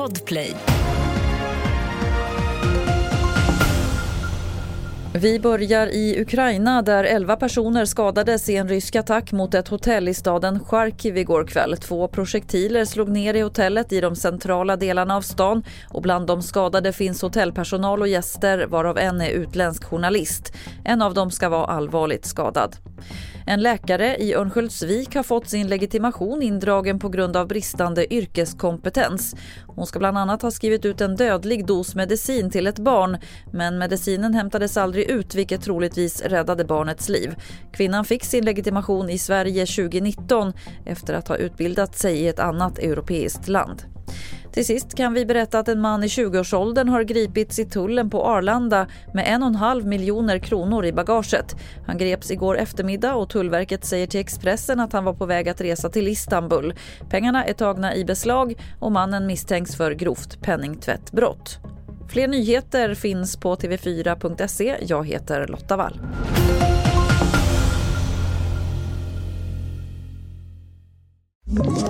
Podplay. Vi börjar i Ukraina där 11 personer skadades i en rysk attack mot ett hotell i staden Charkiv igår kväll. Två projektiler slog ner i hotellet i de centrala delarna av stan och bland de skadade finns hotellpersonal och gäster varav en är utländsk journalist. En av dem ska vara allvarligt skadad. En läkare i Örnsköldsvik har fått sin legitimation indragen på grund av bristande yrkeskompetens. Hon ska bland annat ha skrivit ut en dödlig dos medicin till ett barn men medicinen hämtades aldrig ut vilket troligtvis räddade barnets liv. Kvinnan fick sin legitimation i Sverige 2019 efter att ha utbildat sig i ett annat europeiskt land. Till sist kan vi berätta att en man i 20-årsåldern har gripits i tullen på Arlanda med en och en halv miljoner kronor i bagaget. Han greps igår eftermiddag och Tullverket säger till Expressen att han var på väg att resa till Istanbul. Pengarna är tagna i beslag och mannen misstänks för grovt penningtvättbrott. Fler nyheter finns på tv4.se. Jag heter Lotta Wall. Ett